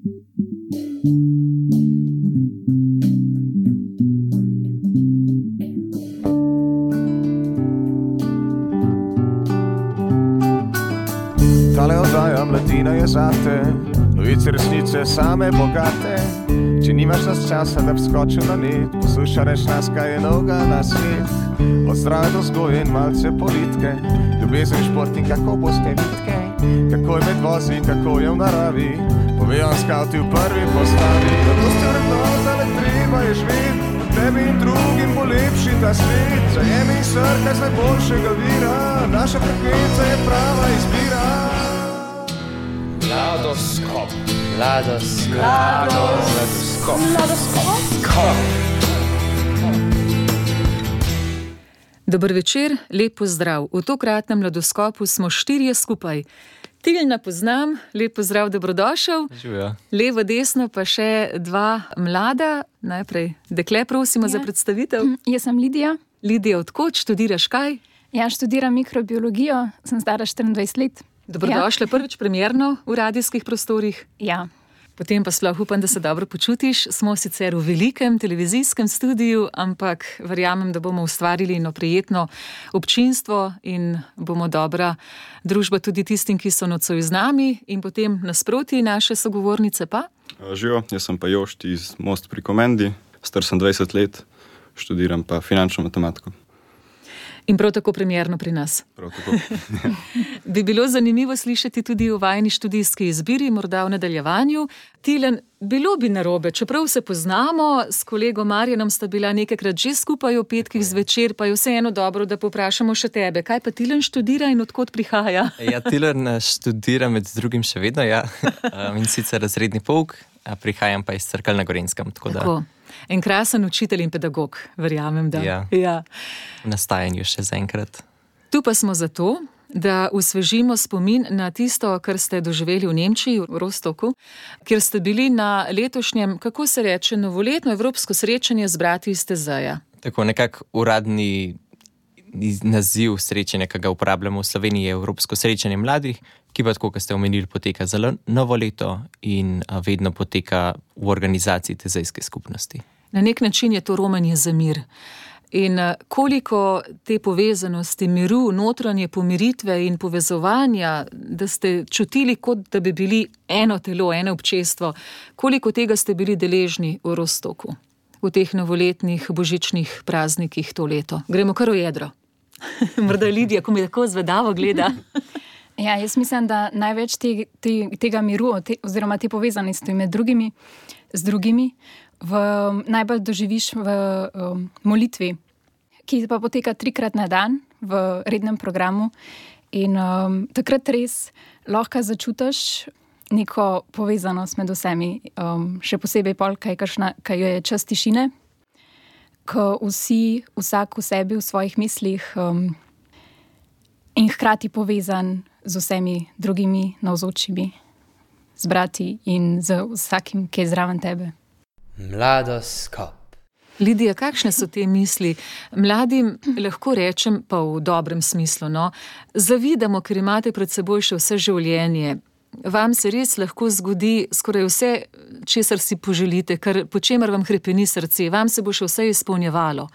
Tale oddaja mladina je zate, novice resnice same bogate. Če nimaš nas časa, da bi skočil na net, poslušaj reč nas, kaj je noga na svet. Od zdrave do zgoje in malce politike, ljubezen šport in kako boste bitke, kako je med vozi, kako je v naravi. Povejo skavti v prvi postavi, da to ste vrednota, le treba je živeti. Tebi in drugim bo lepši ta svet, zajemi srca z najboljšega vira, naša frekvenca je prava izbira. Mladoskop. Mladoskop. Mladoskop. Mladoskop. Dober večer, lep pozdrav. V tokratnem mladoskopu smo štirje skupaj. Tiljna poznam, lep pozdrav, dobrodošel. Živijo. Levo, desno pa še dva mlada. Najprej, dekle, prosimo ja. za predstavitev. Jaz sem Lidija. Lidija, odkot študiraš kaj? Ja, študiram mikrobiologijo, sem stara 24 let. Dobrodošla ja. prvič premjerno v radijskih prostorih. Ja. Potem pa sploh upam, da se dobro počutiš. Smo sicer v velikem televizijskem studiu, ampak verjamem, da bomo ustvarili eno prijetno občinstvo in bomo dobra družba tudi tistim, ki so nocoj z nami in potem nasproti naše sogovornice. Pa? Živijo, jaz sem pa Jošt iz Most pri Komendi, star sem 20 let, študiram pa finančno matematiko. In prav tako premjerno pri nas. Bi bilo zanimivo slišati tudi o vajni študijski izbiri, morda v nadaljevanju. Tilen, bilo bi narobe, čeprav se poznamo, s kolego Marjanom sta bila nekajkrat že skupaj v petkih zvečer, pa je vseeno dobro, da poprašamo še tebe. Kaj pa Tilen študira in odkot prihaja? ja, Tilen študira med drugim še vedno, ja. in sicer razredni pouk, prihajam pa iz Crkve na Gorenskem. Tako tako. Da... En krasen učitelj in pedagog, verjamem. Da. Ja. Ja. V nastajanju še zaenkrat. Tu pa smo zato, da usvežimo spomin na tisto, kar ste doživeli v Nemčiji, v Rostoku, kjer ste bili na letošnjem, kako se reče, novoletno evropsko srečanje z brati iz Tezaja. Tako nekako uradni naziv srečanja, ki ga uporabljamo v Sloveniji, je Evropsko srečanje mladih, ki pa, kot ste omenili, poteka zelo novo leto in vedno poteka v organizaciji tezajske skupnosti. Na nek način je to romanje za mir. In koliko te povezanosti, miru, notranje pomiritve in povezovanja, da ste čutili, kot da bi bili eno telo, eno občestvo, koliko tega ste bili deležni v Rostoku, v teh novoletnih božičnih praznikih to leto. Gremo kar v jedro. Morda Lidija, ko mi tako zvedavo gleda. Ja, jaz mislim, da največ te, te, tega miru, te, oziroma te povezanosti med drugimi, z drugimi, v, najbolj doživiš v um, molitvi, ki pa poteka trikrat na dan v rednem programu. In um, takrat res lahko začutiš neko povezanost med vsemi, um, še posebej pol, kaj, kašna, kaj je čas tišine, ko vsi, vsak v sebi, v svojih mislih um, in hkrati povezan z vsemi drugimi navzočimi, z brati in z vsakim, ki je zraven tebe. Mladoskop. Lidija, kakšne so te misli? Mladim lahko rečem, pa v dobrem smislu, no, zavidamo, ker imate pred seboj še vse življenje. Vam se res lahko zgodi skoraj vse, česar si poželite, kar po čemer vam krepeni srce, vam se bo še vse izpolnjevalo.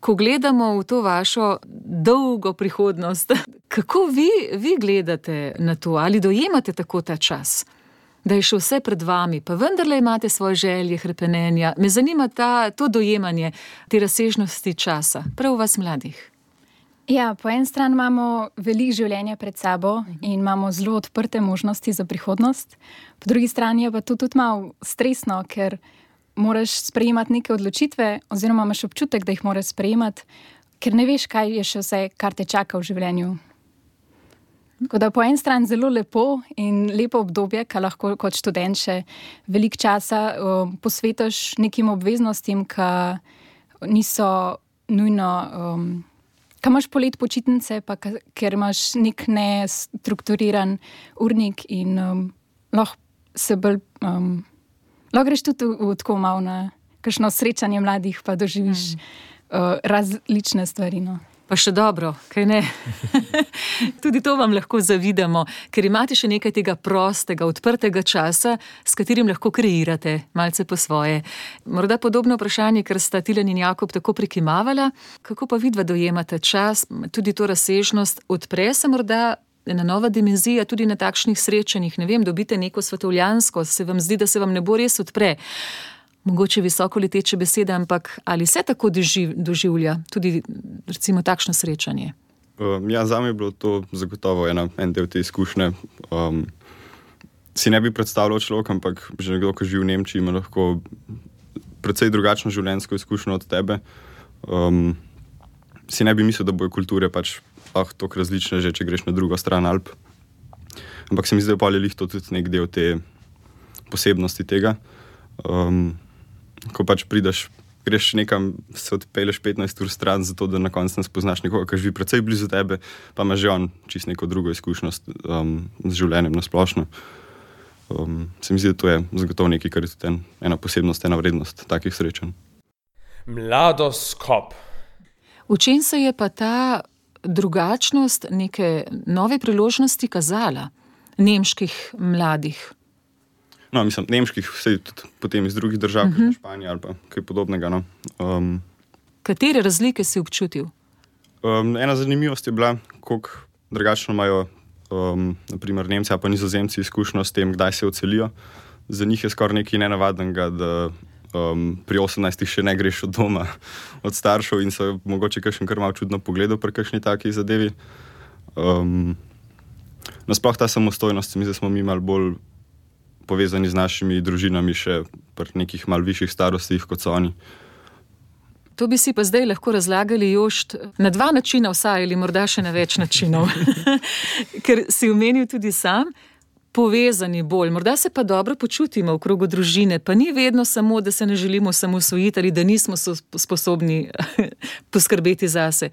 Ko gledamo v to vašo dolgo prihodnost, kako vi, vi gledate na to, ali dojemate tako ta čas, da je še vse pred vami, pa vendarle imate svoje želje, krepenenja. Me zanima ta, to dojemanje te razsežnosti časa, prav vas mladih. Ja, po eni strani imamo veliko življenja pred sabo in imamo zelo odprte možnosti za prihodnost, po drugi strani je pa to tudi malo stresno, ker moraš sprejemati neke odločitve, oziroma imaš občutek, da jih moraš sprejemati, ker ne veš, kaj je še vse, kar te čaka v življenju. Tako da po eni strani zelo lepo in lepo obdobje, ki lahko kot študent še veliko časa uh, posvetiš nekim obveznostim, ki niso nujno. Um, Kaj imaš polet počitnice, pa ker imaš nek nestrukturiran urnik in um, lahko se bolj. Um, lahko greš tudi v, v tako malo na kakšno srečanje mladih, pa doživiš mm. uh, različne stvari. No. Pa še dobro, kaj ne. Tudi to vam lahko zavidamo, ker imate še nekaj tega prostega, odprtega časa, s katerim lahko kreirate, malce po svoje. Morda podobno vprašanje, ker sta Tilen in Jakob tako prikimavala, kako pa vidva dojemate čas, tudi to razsežnost, odpre se morda. Ena nova dimenzija tudi na takšnih srečanjih, ne vem, dobite neko svetovljansko, se vam zdi, da se vam ne bo res odpre mogoče visoko leteče besede, ampak ali se tako doživ, doživlja tudi recimo, takšno srečanje? Um, ja, za me je bilo to zagotovo ena, en del te izkušnje. Um, si ne bi predstavljal človek, ampak že nekdo, ki živi v Nemčiji, ima lahko precej drugačno življenjsko izkušnjo od tebe. Um, si ne bi mislil, da bojo kulture pač ah, tako različne, že če greš na drugo stran Alp. Ampak se mi zdi, da je to tudi nek del te posebnosti tega. Um, ko pač prideš, greš nekam, se odpeleš 15 ur stran, zato da na koncu ne spoznaš nekoga, ki živi precej blizu tebe, pa ima že on čist neko drugo izkušnjo um, z življenjem na splošno. Um, se mi zdi, da to je zagotovo nekaj, kar je tudi en, ena posebnost, ena vrednost takih srečanj. Mladoskop. V čem se je pa ta drugačnost neke nove priložnosti kazala nemških mladih? No, mislim, nemških, vse tudi potem iz drugih držav, uh -huh. Španije ali kaj podobnega. No. Um, Katere razlike si občutil? Um, ena zanimivost je bila, kako drugačno imajo um, naprimer, Nemci ali pa Nizozemci izkušnjo s tem, kdaj se odselijo. Za njih je skoraj nekaj nenavadnega, da um, pri 18-ih še ne greš od doma, od staršev in so mogoče kakšen kar malo čudno pogledal pri kakšni taki zadevi. Um, Nasploh ta samostojnost, mi smo mi malo bolj povezani z našimi družinami, še pri nekih malce višjih starostih kot so oni. To bi si pa zdaj lahko razlagali jošt na dva načina, vsaj ali morda še na več načinov. Ker si omenil tudi sam, povezani bolj, morda se pa dobro počutimo v krogu družine, pa ni vedno samo, da se ne želimo samo usvojiti ali da nismo sposobni poskrbeti zase.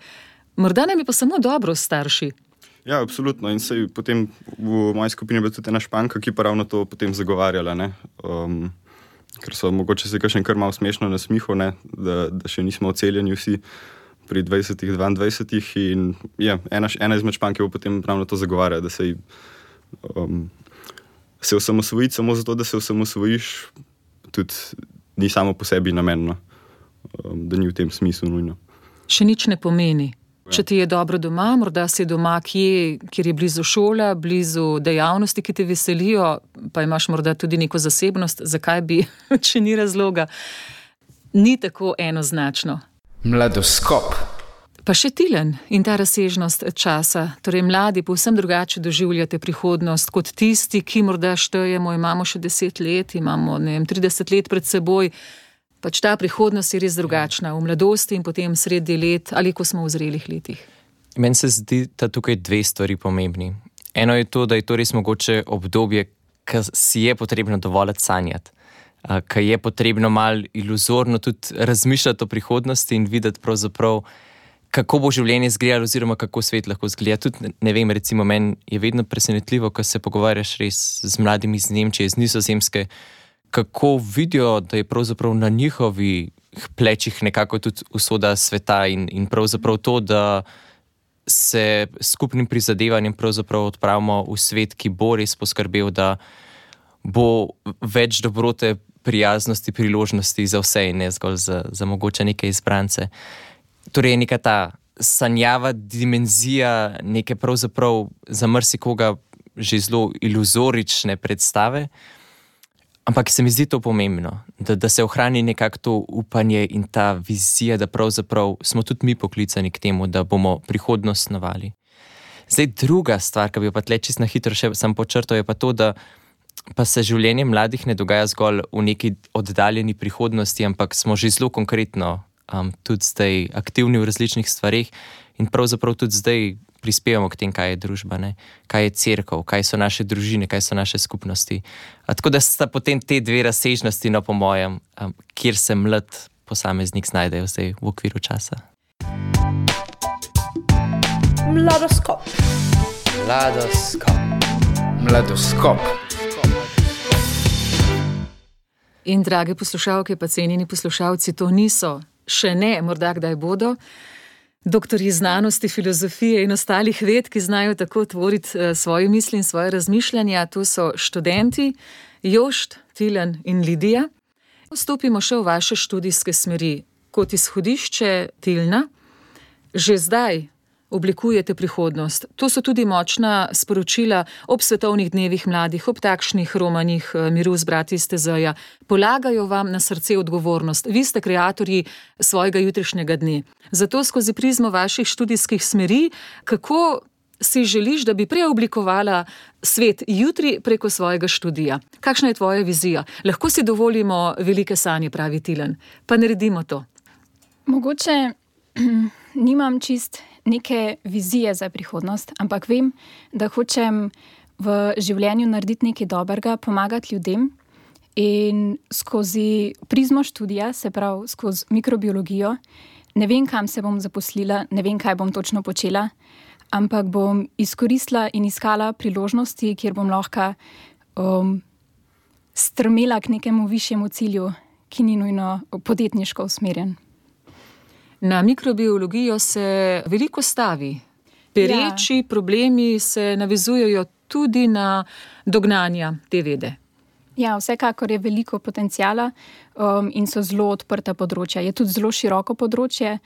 Morda nam je pa samo dobro starši. Ja, absolutno. In se potem v moji skupini je tudi ena španka, ki pa ravno to potem zagovarjala. Um, ker so mogoče se kar malo smešno nasmihali, da, da še nismo oceljeni vsi pri 20-22. In ja, ena, ena izmed špank je potem ravno to zagovarjala, da se, um, se osamosvojiš samo zato, da se osamosvojiš, tudi ni samo po sebi namenno, um, da ni v tem smislu nujno. Še nič ne pomeni. Če ti je dobro doma, morda si doma, kje, kjer je blizu šola, blizu dejavnosti, ki te veselijo, pa imaš morda tudi neko zasebnost, zakaj bi, če ni razloga, ni tako enoznačno. Mladoskop. Pa še tilen in ta razsežnost časa. Torej, mladi povsem drugače doživljate prihodnost kot tisti, ki morda štejemo, imamo še deset let, imamo vem, 30 let pred seboj pač ta prihodnost je res drugačna v mladosti in potem sredi let ali ko smo v zrelih letih. Meni se zdi, da tukaj dve stvari pomembni. Eno je to, da je to res mogoče obdobje, ki si je potrebno dovolj sanjati, ki je potrebno malo iluzorno tudi razmišljati o prihodnosti in videti, kako bo življenje izgledalo, oziroma kako svet lahko izgleda. Tudi ne vem, recimo, meni je vedno presenetljivo, ko se pogovarjaš z mladimi iz Nemčije, iz Nizozemske kako vidijo, da je pravzaprav na njihovih plečih nekako tudi usoda sveta in, in pravzaprav to, da se skupnim prizadevanjem odpravimo v svet, ki bo res poskrbel, da bo več dobrote, prijaznosti, priložnosti za vse in ne zgolj za, za mogoče neke izbrance. Torej, neka ta sanjava dimenzija, neke pravzaprav za marsikoga že zelo iluzorične predstave. Ampak se mi zdi to pomembno, da, da se ohrani nekako to upanje in ta vizija, da pravzaprav smo tudi mi poklicani k temu, da bomo prihodnost snovali. Zdaj, druga stvar, ki bi jo pa tle čisto na hitro še sam počrtal, je pa to, da pa se življenje mladih ne dogaja zgolj v neki oddaljeni prihodnosti, ampak smo že zelo konkretno um, tudi zdaj aktivni v različnih stvarih in pravzaprav tudi zdaj prispevamo k temu, kaj je družba, ne? kaj je crkva, kaj so naše družine, kaj so naše skupnosti. A, tako da sta potem te dve razsežnosti, no, po mojem, um, kjer se mlad posameznik znajde zdaj v okviru časa. Mladoskop. Mladoskop. Mladoskop. In, drage poslušalke, pa cenjeni poslušalci, to niso, še ne, morda kdaj bodo Doktori znanosti, filozofije in ostalih ved, ki znajo tako tvoriti eh, svoje misli in svoje razmišljanja, tu so študenti, Jošt, Tilen in Lidija. Vstopimo še v vaše študijske smeri. Kot izhodišče Tilna, že zdaj oblikujete prihodnost. To so tudi močna sporočila ob svetovnih dnevih mladih, ob takšnih romanih eh, Miru z brati Stezaja. Polagajo vam na srce odgovornost. Vi ste ustvarjalci svojega jutrišnjega dne. Zato skozi prizmo vaših študijskih smeri, kako si želiš, da bi preoblikovala svet jutri preko svojega študija. Kakšna je tvoja vizija? Lahko si dovolimo velike sanje, pravi Tilan. Pa naredimo to. Mogoče nimam čist neke vizije za prihodnost, ampak vem, da hočem v življenju narediti nekaj dobrega, pomagati ljudem. In skozi prizmo študija, se pravi skozi mikrobiologijo, ne vem, kam se bom zaposlila, ne vem, kaj bom točno počela, ampak bom izkoristila in iskala priložnosti, kjer bom lahko um, strmela k nekemu višjemu cilju, ki ni nujno podjetniško usmerjen. Na mikrobiologijo se veliko stavi. Pereči ja. problemi se navezujejo tudi na dognanja te vede. Ja, vsekakor je veliko potencijala um, in so zelo odprta področja. Je tudi zelo široko področje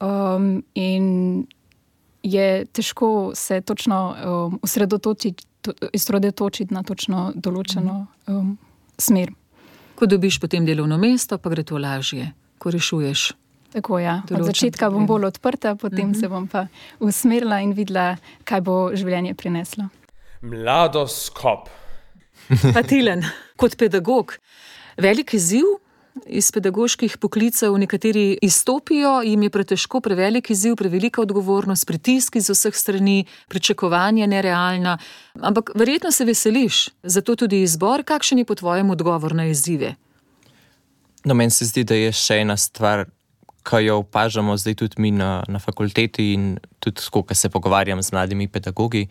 um, in je težko se točno um, osredotočiti um, na točno določeno um, smer. Ko dobiš potem delovno mesto, pa gre to lažje, ko rešuješ Tako je. Ja. Od začetka bom bolj odprta, potem mm -hmm. se bom pa usmerila in videla, kaj bo življenje prineslo. Mladoskop. Patilen, kot pedagog. Velik izziv iz pedagoških poklicev, nekateri izstopijo, jim je pretežko, prevelik izziv, prevelika odgovornost, pritisk iz vseh strani, pričakovanje nerealna. Ampak verjetno se veseliš, zato tudi izbor, kakšen je po tvojem odgovor na izzive. No, meni se zdi, da je še ena stvar, ki jo opažamo zdaj tudi mi na, na fakulteti in tudi ko se pogovarjam z mladimi pedagogi,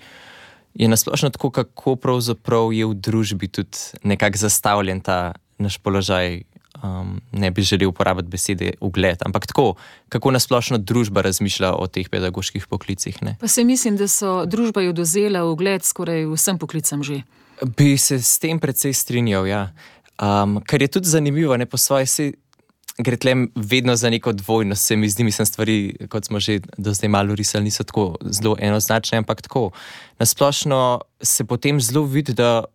je nasplošno tako, kako pravzaprav je v družbi tudi nekako zastavljen ta naš položaj. Um, ne bi želel uporabiti besede ugled, ampak tako, kako nasplošno družba razmišlja o teh pedagoških poklicih. Ne? Pa se mislim, da so družba jo dozela ugled skoraj vsem poklicem že. Bi se s tem precej strinjal, ja. Um, kar je tudi zanimivo, ne po svoje gre tle vedno za neko dvojno, se mi zdi, mislim, stvari, kot smo že do zdaj malo risali, niso tako zelo enoznačne, ampak tako. Nasplošno se potem zelo vidi, da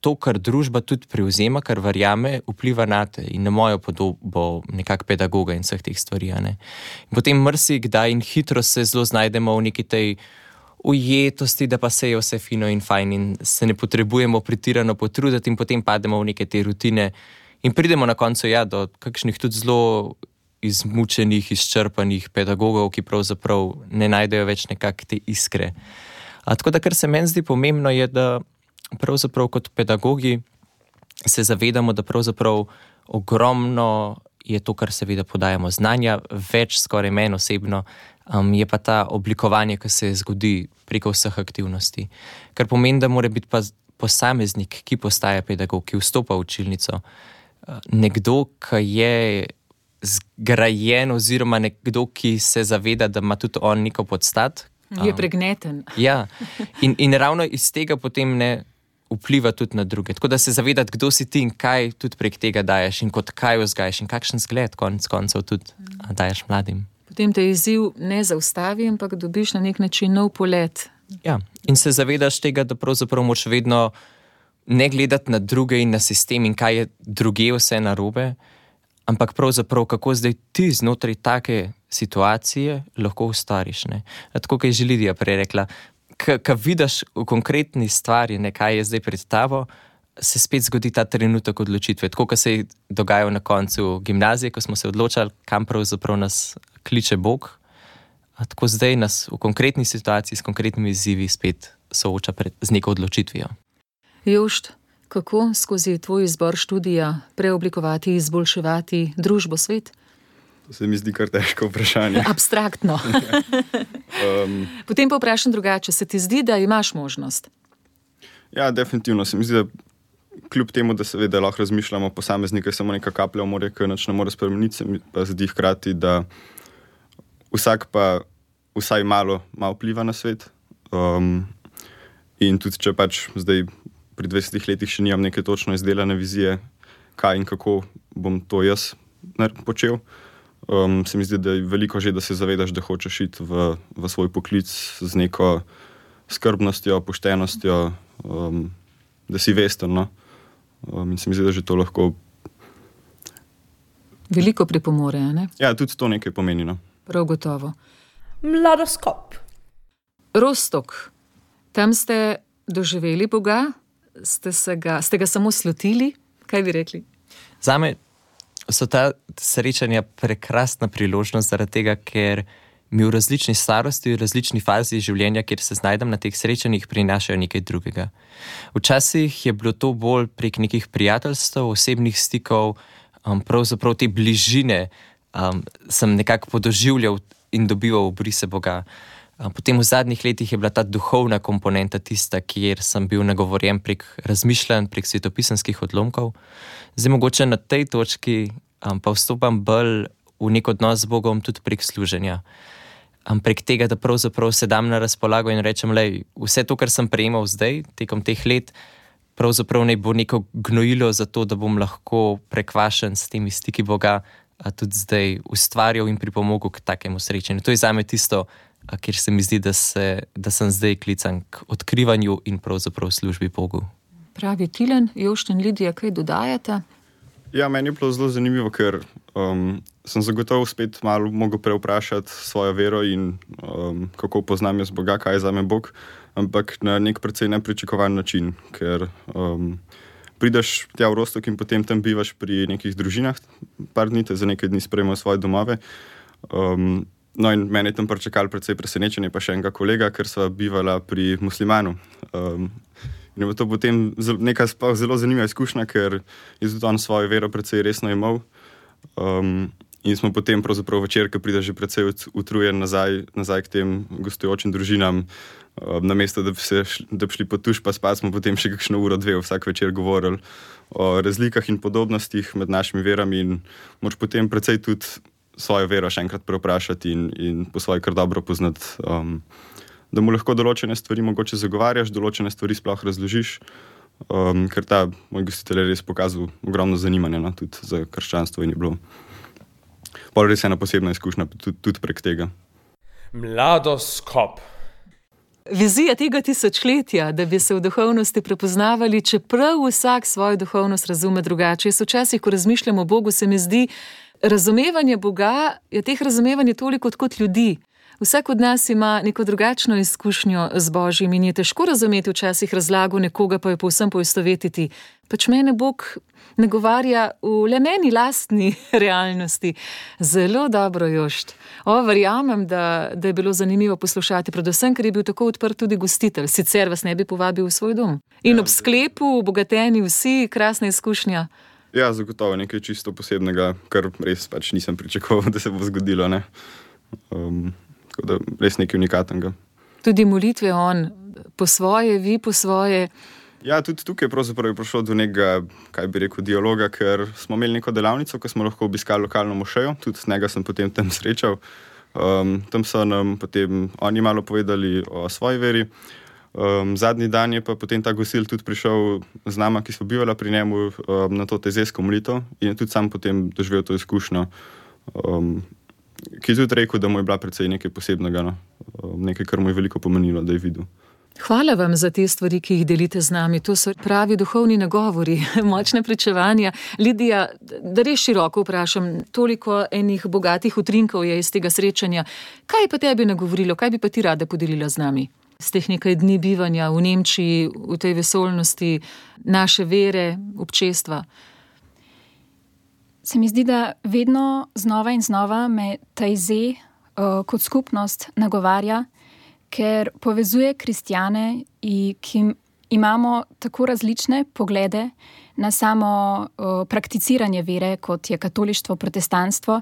to, kar družba tudi prevzema, kar verjame, vpliva na te in na mojo podobo, nekako pedagoga in vseh teh stvari. Potem mrsi, kdaj in hitro se zelo znajdemo v neki tej. Ujetosti, da pa se je vse fino in fajn, in se ne potrebujemo pretirano potruditi, in potem pademo v neke te rutine, In pridemo na koncu ja, do kakšnih tudi zelo izmučenih, izčrpanih pedagogov, ki pravzaprav ne najdejo več nekakšne iskre. A, tako da, kar se meni zdi pomembno, je, da pravzaprav kot pedagogi se zavedamo, da pravzaprav ogromno je to, kar seveda podajamo znanja, več skoraj meni osebno. Um, je pa ta oblikovanje, ki se zgodi preko vseh aktivnosti. Kar pomeni, da mora biti posameznik, ki postaja pedagog, ki vstopa v učilnico, nekdo, ki je zgrajen, oziroma nekdo, ki se zaveda, da ima tudi on neko podstat. Je um, pregneten. Ja, in, in ravno iz tega potem ne vpliva tudi na druge. Tako da se zavedati, kdo si ti in kaj tudi prek tega daješ, in kot kaj vzgajaš, in kakšen zgled konec koncev tudi daješ mladim. Potem te izziv ne zaustavi, ampak dobiš na nek način nov polet. Ja, in se zavedaš tega, da pravzaprav moš vedno ne gledati na druge in na sistem in kaj je druge vse narobe, ampak pravzaprav kako zdaj ti znotraj take situacije lahko ustariš. Tako kot je že Lidija prej rekla, ko vidiš v konkretni stvari, ne, kaj je zdaj pred tabo. Se spet zgodi ta trenutek odločitve, tako kot se je dogajalo na koncu gimnazije, ko smo se odločili, kam pravzaprav nas kliče Bog. A tako zdaj nas v konkretni situaciji, s konkretnimi izzivi, spet sooča pred, z neko odločitvijo. Jošt, kako skozi tvoj izbor študija preoblikovati, izboljševati družbo, svet? To se mi zdi kar težko vprašanje. Abstraktno. um, Potem pa vprašam drugače, se ti zdi, da imaš možnost? Ja, definitivno se mi zdi, da kljub temu, da seveda lahko razmišljamo posameznike, samo neka kaplja v morje, ki noč ne more spremeniti, se mi pa zdi hkrati, da vsak pa vsaj malo, malo vpliva na svet. Um, in tudi če pač zdaj pri 20 letih še nimam neke točno izdelane vizije, kaj in kako bom to jaz počel. Um, se mi zdi, da je veliko že, da se zavedaš, da hočeš iti v, v svoj poklic z neko skrbnostjo, poštenostjo, um, da si vesten. No? Um, in se mi zdi, da že to lahko. Veliko pripomore. Ja, tudi to nekaj pomeni. No? Prav gotovo. Mladoskop. Rostok, tam ste doživeli Boga, ste, ga, ste ga samo slutili? Kaj bi rekli? Za me so ta srečanja prekrasna priložnost, zaradi tega, ker mi v različni starosti, v različni fazi življenja, kjer se znajdem na teh srečanjih, prinašajo nekaj drugega. Včasih je bilo to bolj prek nekih prijateljstv, osebnih stikov, um, pravzaprav te bližine um, sem nekako podoživljal in dobival obrise Boga. Potem v zadnjih letih je bila ta duhovna komponenta tista, kjer sem bil nagovorjen prek razmišljanj, prek svetopisanskih odlomkov. Zdaj, mogoče na tej točki um, pa vstopam bolj v nek odnos z Bogom, tudi prek služenja. Um, prek tega, da pravzaprav sedam na razpolago in rečem, da vse to, kar sem prejemal zdaj, tekom teh let, pravzaprav ne bo neko gnojilo za to, da bom lahko prekvašen s temi stiki Boga, a tudi zdaj ustvarjal in pripomogel k takemu srečanju. To je za me tisto ker se mi zdi, da, se, da sem zdaj klican k odkrivanju in pravzaprav službi Bogu. Pravi Tilen, Jošten, Lidija, kaj dodajate? Ja, meni je bilo zelo zanimivo, ker um, sem zagotovo spet malo mogel preoprašati svojo vero in um, kako poznam jaz Boga, kaj je za me Bog, ampak na nek precej nepričakovan način, ker um, prideš tja v Rostok in potem tam bivaš pri nekih družinah, par dni te za nekaj dni sprejmejo svoje domove. Um, No, in meni je tam pričakal precej presenečenje, pa še enega kolega, ker so bivala pri muslimanu. Um, in je to potem neka zelo zanimiva izkušnja, ker je tudi on svojo vero precej resno imel. Um, in smo potem, pravzaprav večer, ki pride že precej utrujen nazaj, nazaj k tem gostujočim družinam, um, na mesto, da bi, se, da bi šli po tuš, pa spat, smo potem še kakšno uro, dve vsak večer govorili o razlikah in podobnostih med našimi verami in moč potem precej tudi svojo vero še enkrat preoprašati in, in po svoje kar dobro poznati. Um, da mu lahko določene stvari mogoče zagovarjaš, določene stvari sploh razložiš, um, ker ta moj gostitelj je res pokazal ogromno zanimanja no, tudi za krščanstvo in je bilo. Pa res ena posebna izkušnja tudi, tudi prek tega. Mladoskop. Vizija tega tisočletja, da bi se v duhovnosti prepoznavali, čeprav vsak svojo duhovnost razume drugače. Jaz včasih, ko razmišljam o Bogu, se mi zdi, razumevanje Boga je teh razumevanj toliko kot ljudi. Vsak od nas ima neko drugačno izkušnjo z Božjim in je težko razumeti včasih razlago nekoga, pa jo povsem poistovetiti. Pač mene Bog nagovarja v le meni lastni realnosti. Zelo dobro, Jošt. O, verjamem, da, da je bilo zanimivo poslušati, predvsem, ker je bil tako odprt tudi gostitelj, sicer vas ne bi povabil v svoj dom. In ob sklepu, obogateni vsi, krasna izkušnja. Ja, zagotovo nekaj čisto posebnega, kar res pač nisem pričakoval, da se bo zgodilo. Um, da, res nekaj unikatnega. Tudi molitve on, po svoje, vi po svoje. Ja, tudi tukaj je prišlo do nekega, kaj bi rekel, dialoga, ker smo imeli neko delavnico, ko smo lahko obiskali lokalno mošejo, tudi s njega sem potem tam srečal. Um, tam so nam potem oni malo povedali o svoji veri. Um, zadnji dan je pa potem ta gosil tudi prišel z nama, ki so bivali pri njemu um, na to tezesko molitev in je tudi sam potem doživel to izkušnjo, um, ki je tudi rekel, da mu je bila predvsej nekaj posebnega, no? um, nekaj, kar mu je veliko pomenilo, da je videl. Hvala vam za te stvari, ki jih delite z nami. To so pravi duhovni nagovori, močne pričevanja. Lidija, da res široko vprašam, toliko enih bogatih utrinkov je iz tega srečanja. Kaj pa tebi nagovorilo, kaj bi pa ti rada podelila z nami? Z teh nekaj dni bivanja v Nemčiji, v tej vesolnosti, naše vere, občestva. Se mi zdi, da vedno znova in znova me ta izze uh, kot skupnost nagovarja, ker povezuje kristijane, ki imamo tako različne poglede na samo uh, prakticiranje vere, kot je katolištvo, protestantstvo.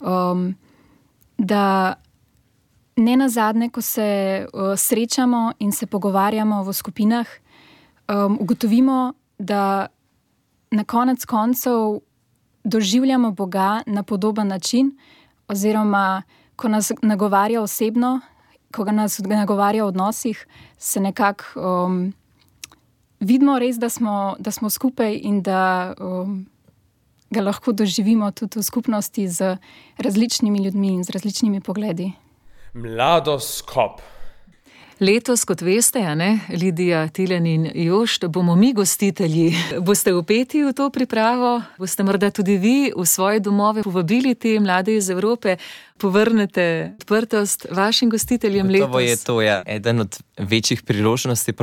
Um, da ne na zadnje, ko se uh, srečamo in se pogovarjamo v skupinah, um, ugotovimo, da na konec koncev doživljamo Boga na podoben način, oziroma ko nas nagovarja osebno, ko nas nagovarja v odnosih, se nekako um, vidimo res, da smo, da smo skupaj in da um, ga lahko doživimo tudi v skupnosti z različnimi ljudmi in z različnimi pogledi. Mladoskop. Letos, kot veste, ne, Lidija, Tilen in Jošt, bomo mi gostitelji. Boste upeti v to pripravo, boste morda tudi vi v svoje domove povabili te mlade iz Evrope, povrnete odprtost vašim gostiteljem letos. To je to, ja. eden od večjih priložnosti,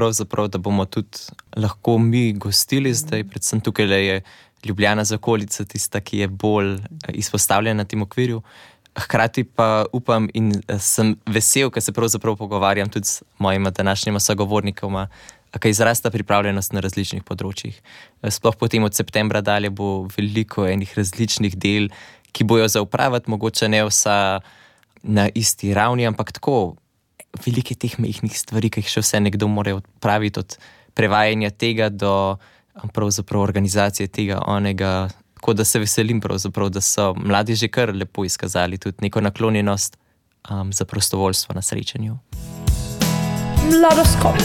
da bomo tudi lahko mi gostili zdaj, predvsem tukaj je Ljubljana za okolico, tista, ki je bolj izpostavljena tem okvirju. Hkrati pa upam in eh, sem vesel, ker se pravzaprav pogovarjam tudi s mojima današnjima sogovornikoma, kaj izrasta pripravljenost na različnih področjih. Eh, sploh potem od septembra dalje bo veliko enih različnih del, ki bojo za upraviti, mogoče ne vsa na isti ravni, ampak tako velike teh mehkih stvari, ki jih še vse nekdo mora odpraviti, od prevajanja tega do pravzaprav organizacije tega onega. Tako da se veselim, da so mladi že kar lepo izkazali tudi neko naklonjenost um, za prostovoljstvo na srečanju. Mladoskop.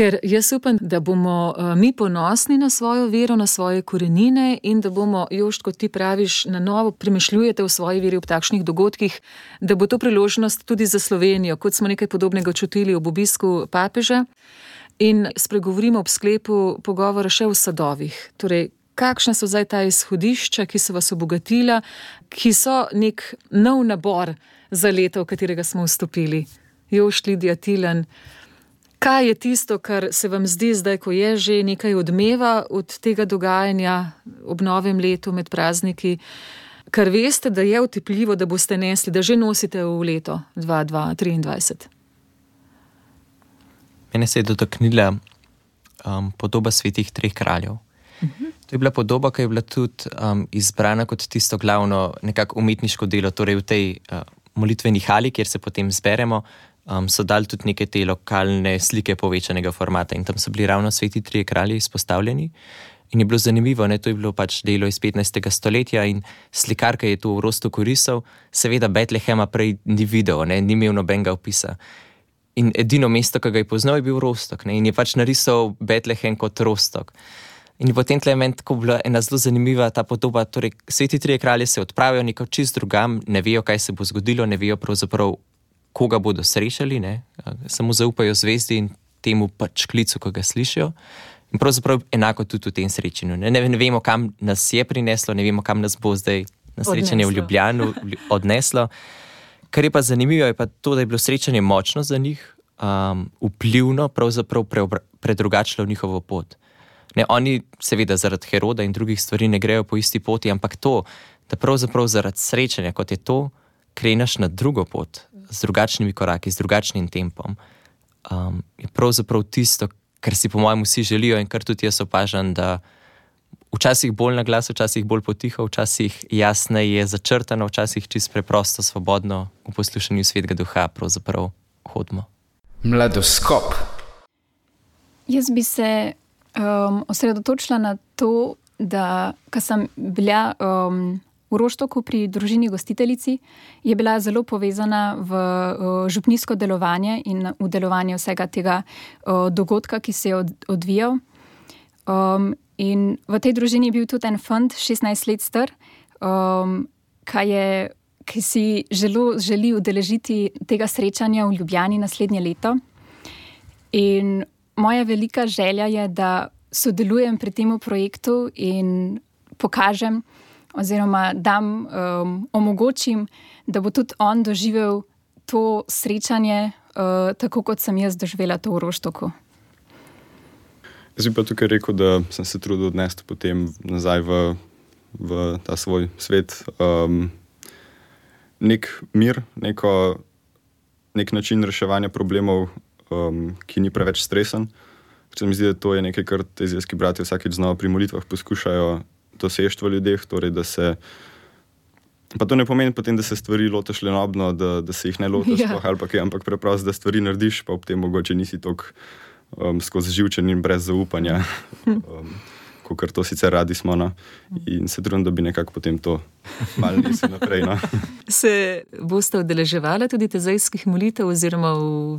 Ker jaz upam, da bomo uh, mi ponosni na svojo vero, na svoje korenine in da bomo, još kot ti praviš, na novo premišljujete v svoji veri ob takšnih dogodkih, da bo to priložnost tudi za Slovenijo, kot smo nekaj podobnega čutili ob obisku papeža. In spregovorimo ob sklepu pogovora še v sadovih. Torej, kakšna so zdaj ta izhodišča, ki so vas obogatila, ki so nek nov nabor za leto, v katerega smo vstopili. Još, Lidija Tilen. Kaj je tisto, kar se vam zdi zdaj, ko je že nekaj odmeva od tega dogajanja ob novem letu med prazniki, kar veste, da je utepljivo, da boste nesli, da že nosite v leto 2023? Mene se je dotaknila um, podoba svetih treh kraljev. Uh mhm. -huh. To je bila podoba, ki je bila tudi um, izbrana kot tisto glavno nekako umetniško delo, torej v tej uh, molitveni hali, kjer se potem zberemo um, so dali tudi neke te lokalne slike povečanega formata in tam so bili ravno sveti trije kralji izpostavljeni. In je bilo zanimivo, ne? to je bilo pač delo iz 15. stoletja in slikar, ki je to v Rostu korisal, seveda Betlehema prej ni videl, ne? ni imel nobenega opisa. In edino mesto, ki ga je poznal, je bil Rostok ne? in je pač narisal Betlehem kot Rostok. In potem tle meni tako bila ena zelo zanimiva ta podoba. Torej, sveti trije kralji se odpravijo nekam čist drugam, ne vejo, kaj se bo zgodilo, ne vejo pravzaprav, koga bodo srečali, ne? samo zaupajo zvezdi in temu pač klicu, ki ga slišijo. In pravzaprav enako tudi v tem srečanju. Ne? Ne, ne vemo, kam nas je prineslo, ne vemo, kam nas bo zdaj na srečanje odneslo. v Ljubljani odneslo. Kar je pa zanimivo, je pa to, da je bilo srečanje močno za njih, um, vplivno, pravzaprav predrugačilo njihovo pot. Ne, oni, seveda, zaradi Heroda in drugih stvari ne grejo po isti poti, ampak to, da pravzaprav zaradi srečanja, kot je to, kreneš na drugo pot, z drugačnimi koraki, z drugačnim tempom, um, je pravzaprav tisto, kar si, po mojem, vsi želijo in kar tudi jaz opažam. Včasih bolj na glas, včasih bolj potiho, včasih jasneje začrtano, včasih čisto preprosto, svobodno v poslušanju svetega duha, pravzaprav hodimo. Mladoskop. Jaz bi se um, osredotočila na to, da sem bila um, v Roštoku pri družini gostiteljici je bila zelo povezana v župnijsko delovanje in v delovanje vsega tega dogodka, ki se je odvijal. Um, in v tej družini je bil tudi en fond, 16 let star, um, je, ki si želo, želi udeležiti tega srečanja v Ljubljani naslednje leto. In moja velika želja je, da sodelujem pri tem projektu in pokažem, oziroma da um, omogočim, da bo tudi on doživel to srečanje, uh, tako kot sem jaz doživela to v Roštoku. Jaz bi pa tukaj rekel, da sem se trudil odnesti potem nazaj v, v ta svoj svet. Um, nek mir, neko, nek način reševanja problemov, um, ki ni preveč stresen. Se mi zdi, da to je nekaj, kar te zvezki brati vsakeč znova pri molitvah poskušajo dosežeti v ljudeh. Torej, se, pa to ne pomeni, potem, da se stvari lotiš le nobno, da, da se jih ne lotiš, ja. ali pa kaj, ampak preprosto, da stvari narediš, pa ob tem mogoče nisi tako um, skozi živčen in brez zaupanja. Um, Ker to sicer radi smo, no? in se trudim, da bi nekako potem to malo nesel naprej. No? Se boste odeleževali tudi tezajskih molitev, oziroma v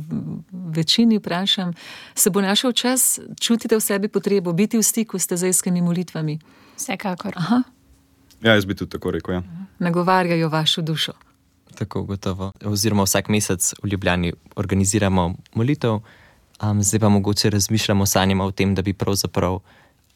večini, vprašam, se bo našel čas, čutite v sebi potrebo biti v stiku s tezajskimi molitvami? Vsekakor. Aha, Ja, jaz bi tudi tako rekel. Ja. nagovarjajo vašo dušo. Tako gotovo. Oziroma, vsak mesec v Ljubljani organiziramo molitev, um, zdaj pa mogoče razmišljamo, sanjamo o tem, da bi pravzaprav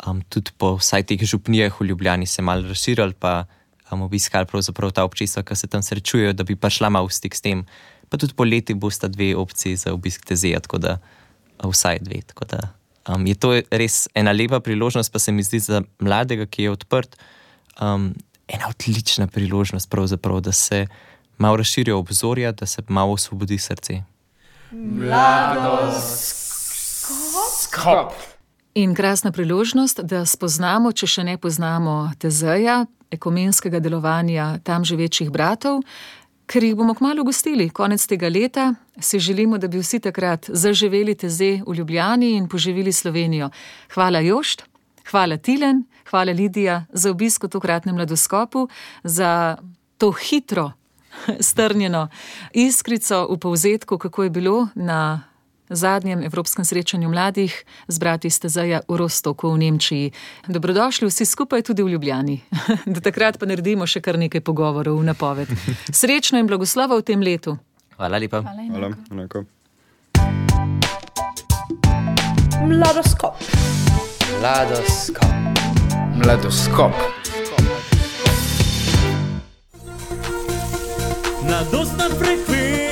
um, tudi po vsaj teh župnijah v Ljubljani se malo razširili, pa um, obiskali pravzaprav ta občestva, ki se tam srečujejo, da bi pa šla malo v stik s tem. Pa tudi poleti bosta dve opciji za obisk tezeja, tako da a, vsaj dve. Tako da um, je to res ena lepa priložnost, pa se mi zdi za mladega, ki je odprt, um, ena odlična priložnost, da se malo razširijo obzorja, da se malo osvobodi srce. Skop. In krasna priložnost, da spoznamo, če še ne poznamo Tezeja, ekumenskega delovanja tam živečih bratov, ker jih bomo kmalo gostili. Konec tega leta si želimo, da bi vsi takrat zaživeli Teze v Ljubljani in poživili Slovenijo. Hvala Jošt, hvala Tilen, hvala Lidija za obisk v tokratnem mladoskopu, za to hitro strnjeno iskrico v povzetku, kako je bilo na zadnjem Evropskem srečanju mladih z brati Stezaja v Rostoku v Nemčiji. Dobrodošli vsi skupaj tudi v Ljubljani. Do takrat pa naredimo še kar nekaj pogovorov v napoved. Srečno in blagoslova v tem letu. Hvala lepa. Hvala, Hvala. enako. enako. Mladoskop. Mladoskop. Mladoskop. Mladostna frekvenca.